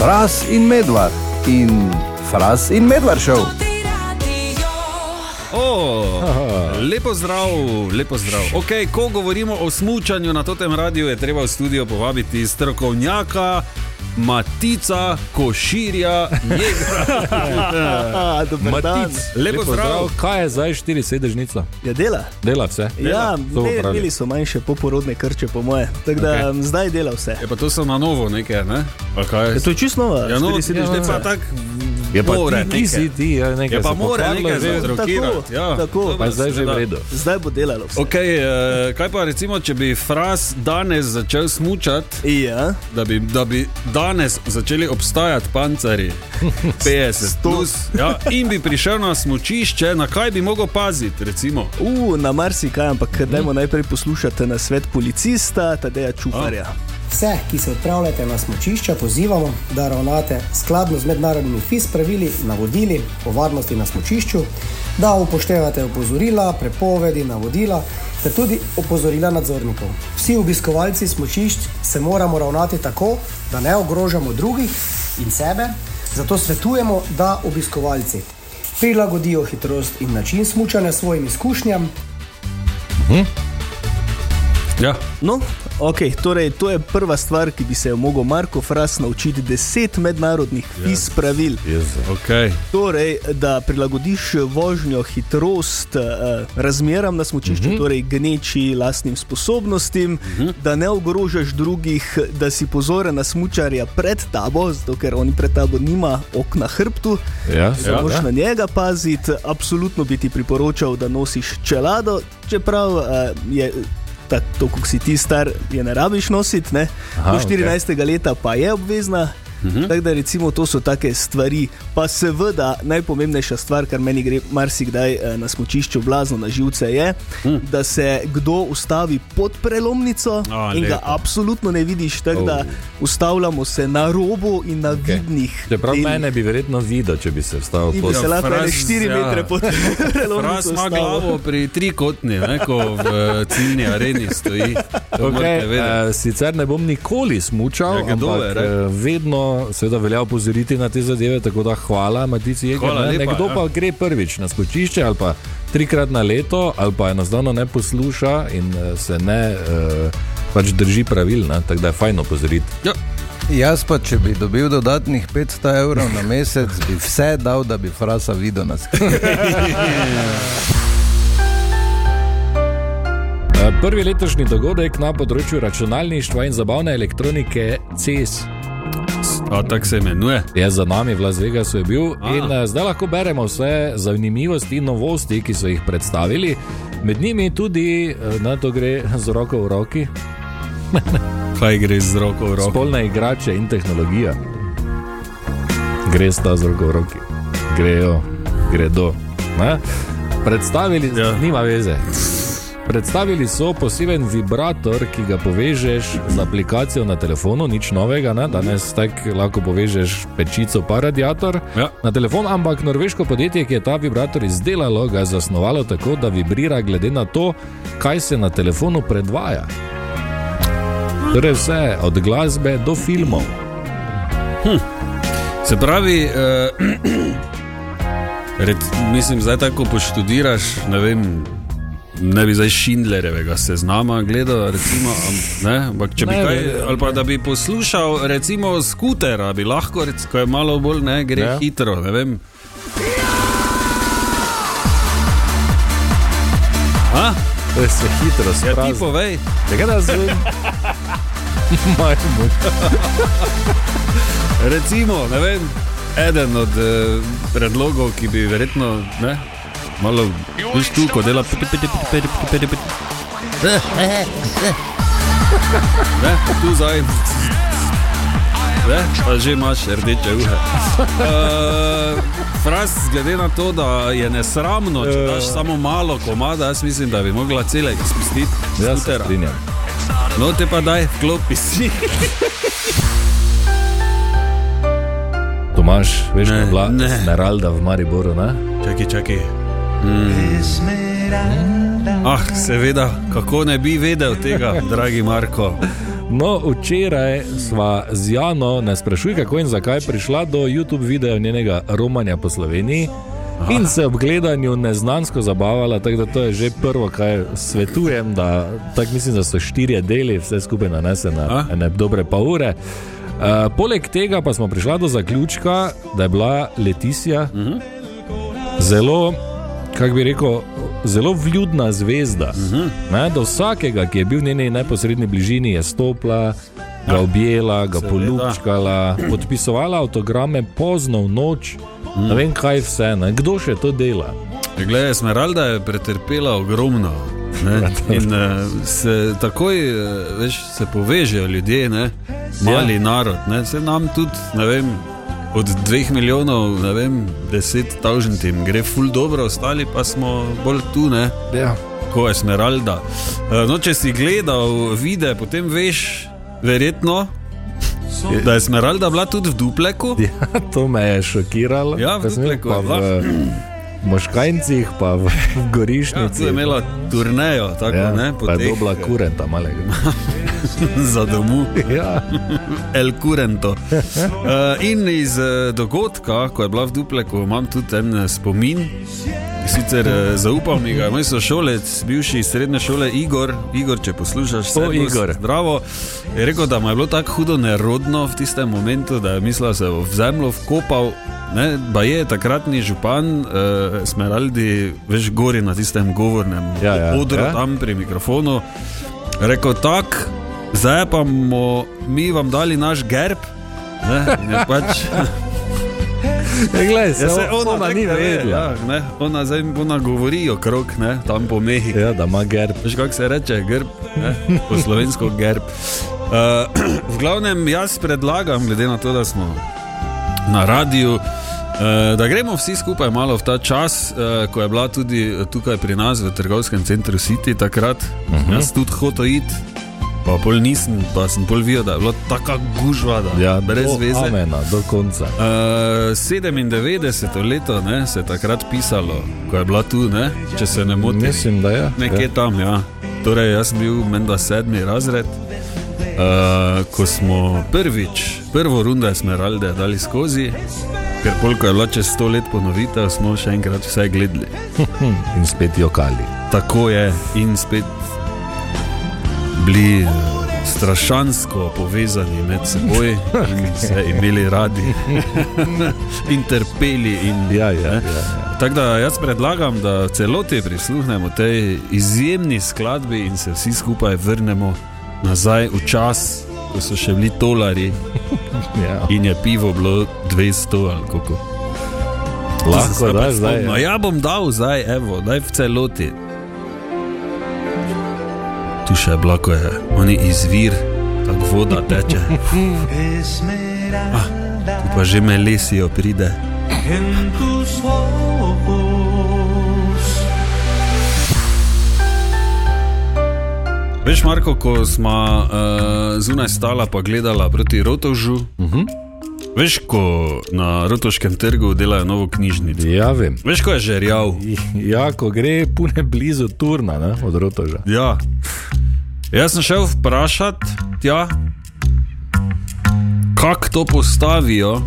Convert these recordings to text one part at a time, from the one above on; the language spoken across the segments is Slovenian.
Fras in medvard in Fras in medvard šel. O, lepo zdrav, lepo zdrav. Okay, ko govorimo o smutku na tem radiju, je treba v studio povabiti strokovnjaka. Matica, koširja, njega. Matic, lepo zdrav. Kaj je zdaj štiri sedežnica? Ja, dela. Dela vse. Ja, To ne, pravi. imeli so manjše poporodne krče, po moje. Tako da okay. zdaj dela vse. Je pa to so na novo nekaj, ne? A kaj? Ja, to je čisto nova. Ja, no, ja, sedežnica. pa tako. Je pa more ti, ti si nekaj. ti, ja, nekaj Je pa pokvarilo, nekaj drogirati. Ja, tako. dobro, Pa zdaj že v redu. Zdaj bo delalo vse. Okay, eh, kaj pa recimo, če bi Fras danes začel smučati, Ja, da bi, da bi danes začeli obstajati pancari 50 plus, ja, in bi prišel na smučišče, na kaj bi mogel paziti? Recimo? uh, na marsikaj, ampak dajmo najprej poslušati na svet policista, Tadeja Čufarja. Vse, ki se odpravljate na smočišča, pozivamo, da ravnate skladno z mednarodnimi FIS pravili, navodili o varnosti na smočišču, da upoštevate opozorila, prepovedi, navodila ter tudi opozorila nadzornikov. Vsi obiskovalci smočišč se moramo ravnati tako, da ne ogrožamo drugih in sebe, zato svetujemo, da obiskovalci prilagodijo hitrost in način smučanja svojim izkušnjam, Ja. No, okay, torej, to je prva stvar, ki bi se jo mogel Marko Fras naučiti: deset mednarodnih FIS pravil. Okay. Torej, da prilagodiš vožnjo, hitrost uh, razmeram na smočišču, uh -huh. torej gneči lastnim sposobnostim, uh -huh. da ne ogrožaš drugih, da si pozoren na smočarja pred tabo, zato ker on pred tabo nima ok na hrbtu. Ja, Da ja, moraš ja. na njega paziti, absolutno bi ti priporočal, da nosiš čelado, čeprav uh, je. Tako kot si ti star, je ne rabiš nositi, ne? Aha, do okej. 14. Okay. leta pa je obvezna. Uh -huh. Tako da recimo to so take stvari. Pa seveda najpomembnejša stvar, kar meni gre marsikdaj eh, na smočišču blazno na živce, je, uh. da se kdo ustavi pod prelomnico A, in ga lepo. absolutno ne vidiš. Tako oh. da Oh. ustavljamo se na robu in na okay. vidnih. Čeprav delih. mene bi verjetno videl, če bi se vstal Ti pod. bi se lahko ne 4 ja. metre pod prelomnico ima ustavil. glavo pri trikotni, ne, ko v eh, ciljni areni stoji. Okay, uh, sicer ne bom nikoli smučal, Ja, ampak ne? uh, vedno seveda velja opozoriti na te zadeve, tako da hvala Matici Jeger. Hvala ne. lepa, Nekdo ja. pa gre prvič na skočišče ali pa trikrat na leto, ali pa enostavno ne posluša in uh, se ne uh, pač drži pravil, ne, tako da je fajn opozoriti. Ja. Jaz pa, če bi dobil dodatnih 500 evrov na mesec, bi vse dal, da bi frasa videl nas. Uh, prvi letošnji dogodek na področju računalništva in zabavne elektronike CES. A tako se imenuje. Je za nami v Las Vegasu je bil A. in uh, zdaj lahko beremo vse zanimivosti in novosti, ki so jih predstavili. Med njimi tudi, uh, na to gre z roko v roki, Kaj gre z roko v roko? spolne igrače in tehnologija. Gre sta z roko v roki, grejo, gredo. Ne? Predstavili, ja. nima veze. Predstavili so poseben vibrator, ki ga povežeš z aplikacijo na telefonu, nič novega, ne? danes tako lahko povežeš pečico pa radiator Ja. na telefon, ampak norveško podjetje, ki je ta vibrator izdelalo, ga je zasnovalo tako, da vibrira glede na to, kaj se na telefonu predvaja. Torej vse od glasbe do filmov. Se pravi, eh, red, mislim, zdaj tako poštudiraš, ne vem. Ne bi zdaj Šindlerjevega seznama gledal, recimo, ne, ampak če bi Ne, kaj, ne. ali pa da bi poslušal, recimo, skutera, bi lahko, ko je malo bolj, ne, gre Ja. ja. hitro, ne vem. A? To se hitro Ja, ti povej. Tega da zvem. Majmun. Recimo, ne vem, eden od eh, predlogov, ki bi verjetno, ne, malo več tu, ko dela. piti, piti, piti, piti, piti, piti. Ne, tu zdaj. Ne, pa že imaš rdeče uhe. Uh, Fras, glede na to, da je nesramno, če daš samo malo komada, jaz mislim, da bi mogla celega spustiti. Ja, se strinjam. No, te pa daj, vklopi si. Tomaš, veš, Ne, bila ne. Esmeralda v Mariboru, ne? Čakaj, čakaj. Mm. Ah, seveda, kako ne bi vedel tega, dragi Marko. No, včeraj sva z Jano, ne sprašuj, kako in zakaj, prišla do YouTube videa njenega romanja po Sloveniji. In se ob gledanju neznansko zabavala, tako da to je že prvo, kar svetujem. Da, tako mislim, da so štirje deli, vse skupaj nanese na ene dobre pa ure. Uh, poleg tega pa smo prišli do zaključka, da je bila Leticija uh -huh. zelo, kako bi rekel, zelo vljudna zvezda. Uh -huh. ne, do vsakega, ki je bil v njeni neposrednji bližini, je stopila, ga objela, ga Seveda. polupčkala, podpisovala avtograme pozno v noč. Ne vem, kaj vse, ne? kdo še to dela. Glede, Smeralda je pretrpela ogromno. Ne? In uh, se takoj uh, veš, se povežejo ljudje, ne? mali ja. narod. Ne? Se nam tudi, ne vem, od dveh milijonov, ne vem, deset tavžent jim gre ful dobro, ostali pa smo bolj tu, ne? Ja. ko je Smeralda. Uh, no, če si gledal videe, potem veš, verjetno. Da je Smeralda bila tudi v Dupleku, ja, to me je šokiralo. Ja, v Dupleku je bila. v Moškajncih, pa v, v ja, Gorišnici. tu je imela turnejo, tako ja, ne, po pa je dobila eh, kurenta malega. za domu. ja. El Curento. Uh, in iz uh, dogodka, ko je bila v Dupleku, imam tudi en eh, spomin. Sicer zaupal mi ga je moj sošolec, bivši iz srednje šole Igor, Igor če poslušaš, servus, Igor. Zdravo. Je rekel, da mu je bilo tako hudo nerodno v tistem momentu, da je mislil, da se bo v zemljo vkopal. Ne, ba je takratni župan, uh, Smeraldi, veš, gori na tistem govornem Ja, ja, odru, ja. tam pri mikrofonu. Rekel tako, zdaj pa bomo mi vam dali naš gerb. Ne, in je pač, Ja, glej, se, ja, se ona, ona ni ne vedela. Ja, ne, ona, zdaj, ona govori okrog, ne, tam po mehi. Ja, da ima gerb. Veš, kako se reče, grb, ne, po slovensko gerb. Uh, v glavnem, jaz predlagam, glede na to, da smo na radiju, uh, da gremo vsi skupaj malo v ta čas, uh, ko je bila tudi tukaj pri nas v trgovskem centru City takrat. Uh -huh. Jaz tudi hotel iti, pa pol nisem, pa sem pol videl, da je bila taka gužva, da Ja, brez do veze. Amena, do konca. Uh, 97 leto ne, se je takrat pisalo, ko je bila tu, ne, če se ne motim. Mislim, da je. Nekje ja. tam, ja. Torej, jaz sem bil menda sedmi razred, uh, ko smo prvič, prvo rundo Esmeralde dali skozi, ker polk je bila čez sto let ponovitev, smo še enkrat vse gledali. In spet jokali. Tako je in spet bili eh, strašansko povezani med seboj in se imeli radi in trpeli. In, Ja, ja, ja, ja. Tako da jaz predlagam, da celoti prisluhnemo tej izjemni skladbi in se vsi skupaj vrnemo nazaj v čas, ko so še bili tolari ja. in je pivo bilo 200 ali kako. Lahko da zdaj. No, Ja. ja bom dal zdaj, evo, daj v celoti. Tu še ko je oni izvir, tako voda teče. Ah, tu pa že melesijo pride. Veš, Marko, ko smo uh, zunaj stala pa gledala proti Rotovžu, uh -huh. Veš, ko na Rotoškem trgu delajo novo knjižnico. ja, vem. Veš, ko je žerjav. Ja, ko gre pune blizu turna, ne, od rotoža. Ja. Jaz sem šel vprašat, tja, kako to postavijo,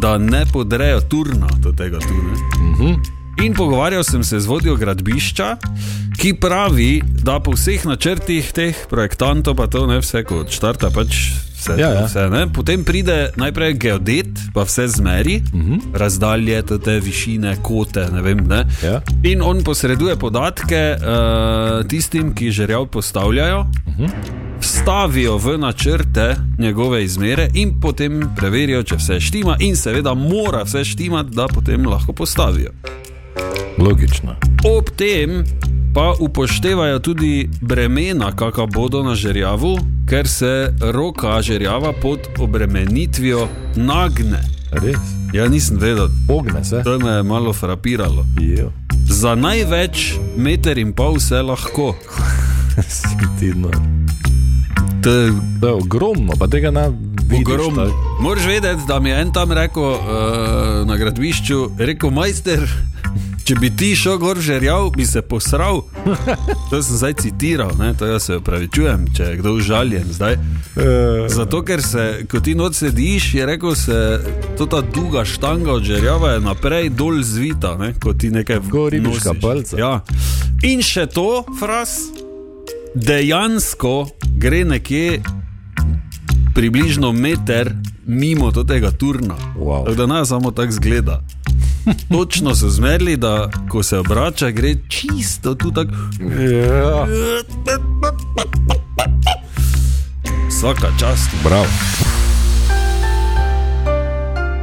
da ne podrejo turna do tega turna. In pogovarjal sem se z vodjo gradbišča, ki pravi, da po vseh načrtih teh projektantov, pa to ne vse kot štarta, pač vse, Ja, ja. vse ne, potem pride najprej geodet, pa vse zmeri, uh -huh. razdalje, te višine, kote, ne vem. Ne. Ja. In on posreduje podatke uh, tistim, ki žerjav postavljajo, uh -huh. vstavijo v načrte njegove izmere in potem preverijo, če vse štima, in seveda mora vse štimati, da potem lahko postavijo. Logično. Ob tem pa upoštevajo tudi bremena, kakšna bodo na žerjavu, ker se roka žerjava pod obremenitvijo nagne. Res. Ja, nisem vedel, Pogne se. to me je malo frapiralo. Jo. Za največ meter in pol vse lahko. Tidno. To je To je ogromno, pa tega ne vidiš. ogromno. Moraš vedeti, da mi je en tam rekel uh, na gradbišču, rekel majster. Če bi ti šel gor žerjav, bi se posral. To sem zdaj citiral, ne? to jaz se upravičujem, če je kdo užaljen zdaj. Zato, ker se, ko ti noč sediš, je rekel se, to ta dolga štanga od žerjava je naprej dol zvita, ne? ko ti nekaj Ko ribiška nosiš. palca. Ja. In še to, fras, dejansko gre nekje približno meter mimo tega turna. Wow. Tako da ne samo tako zgleda. Točno so zmerili, da ko se obrača, gre čisto tu tako. Ja. Vsaka čast. Prav.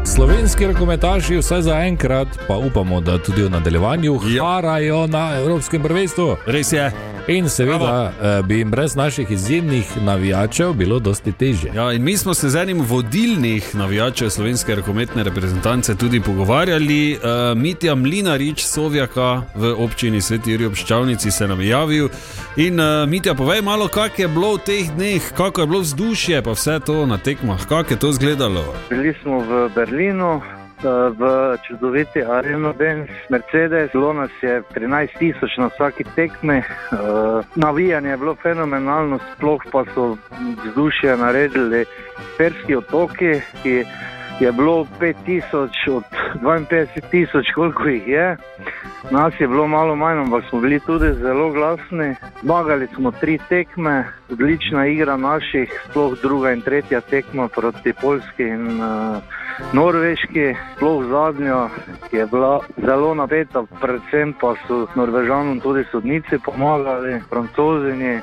Slovenski rokometaši, vsaj za enkrat, pa upamo, da tudi v nadaljevanju, Ja. harajo na Evropskem prvenstvu. Res je. In seveda eh, bi jim brez naših izjemnih navijačev bilo dosti težje. Ja, in mi smo se z enim vodilnih navijačev slovenske rokometne reprezentance tudi pogovarjali. Uh, Mitja Mlinarič, Sovjaka v občini Sveti Juri obščavnici, se nam je javil. In uh, Mitja, povej malo, kako je bilo v teh dneh, kako je bilo vzdušje, pa vse to na tekmah, kako je to izgledalo. Bili smo v Berlinu, v čudoviti areni Benz, Mercedes, bilo nas je 13 tisoč na vsaki tekmi. Eh, Navijanje je bilo fenomenalno, sploh pa so vzdušje naredili Perski otoki, ki je bilo 5000 od 52 tisoč, koliko jih je. Nas je bilo malo manj, ampak smo bili tudi zelo glasni. Zmagali smo tri tekme, odlična igra naših, sploh druga in tretja tekma proti Poljski in uh, Norveški, sploh zadnja, ki je bila zelo napeta, predvsem pa so Norvežanom tudi sodnici pomagali, francozini.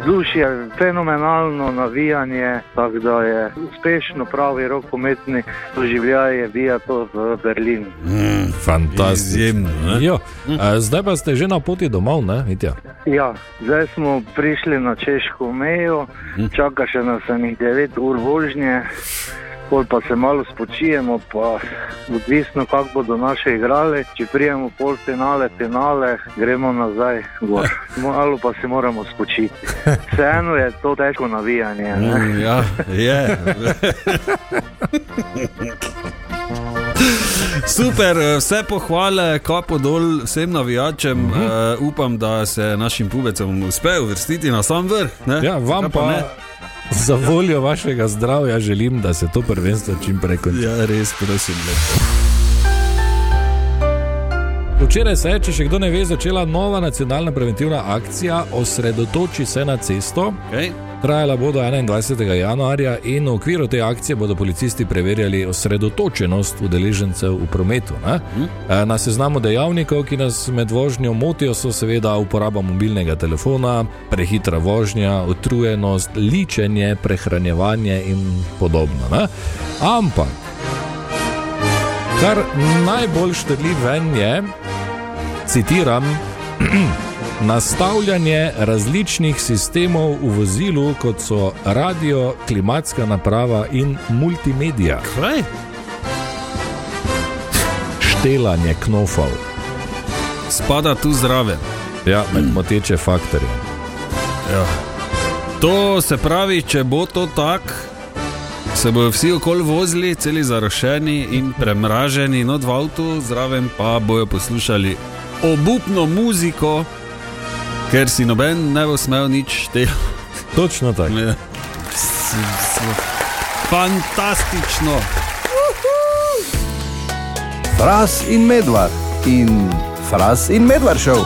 Vzdušje, fenomenalno navijanje, tako da je uspešno pravi rokometni doživljaj, vija to v Berlin. Fantastično. Izjemno. ne? Jo, eh, zdaj pa ste že na poti domov, ne, Mitja? Ja, zdaj smo prišli na češko mejo, čaka še nas enih 9 ur vožnje, pol pa se malo spočijemo, pa odvisno, kako bodo naše igrali. Če prijemo pol finale, finale, gremo nazaj gor. Malo pa se moramo spočiti. Vseeno je to težko navijanje. Ne? Mm, Ja, je. Super, vse pohvale, kapo dol vsem navijačem. Uh -huh. uh, upam, da se našim pubecem uspe uvrstiti na sam vrh. ne? Ja, vam Kaj pa, ne? Za voljo vašega zdravja želim, da se to prvenstvo čim prej konča. Ja, res, prosim. Lepo. Včeraj se je, če še kdo ne ve, začela nova nacionalna preventivna akcija Osredotoči se na cesto. Okay. Trajala bo do 21. januarja in v okviru te akcije bodo policisti preverjali osredotočenost udeležencev v prometu. Ne? E, Na seznamu dejavnikov, ki nas med vožnjo motijo, so seveda uporaba mobilnega telefona, prehitra vožnja, utrujenost, ličenje, prehranjevanje in podobno. Ne? Ampak, kar najbolj štrli ven je, citiram, nastavljanje različnih sistemov v vozilu, kot so radio, klimatska naprava in multimedija, Kaj? štelanje knofov, Spada tu zraven. ja, med moteče faktorje. Ja. To se pravi, če bo to tako, se bodo vsi okoli vozili, celi zarošeni in premraženi, not v avtu, zraven pa bojo poslušali obupno muziko, ker si noben ne bo smel nič šteti. Točno tako. Ja. S- s- Fantastično. Fras in medvard in Fras in medvard šel.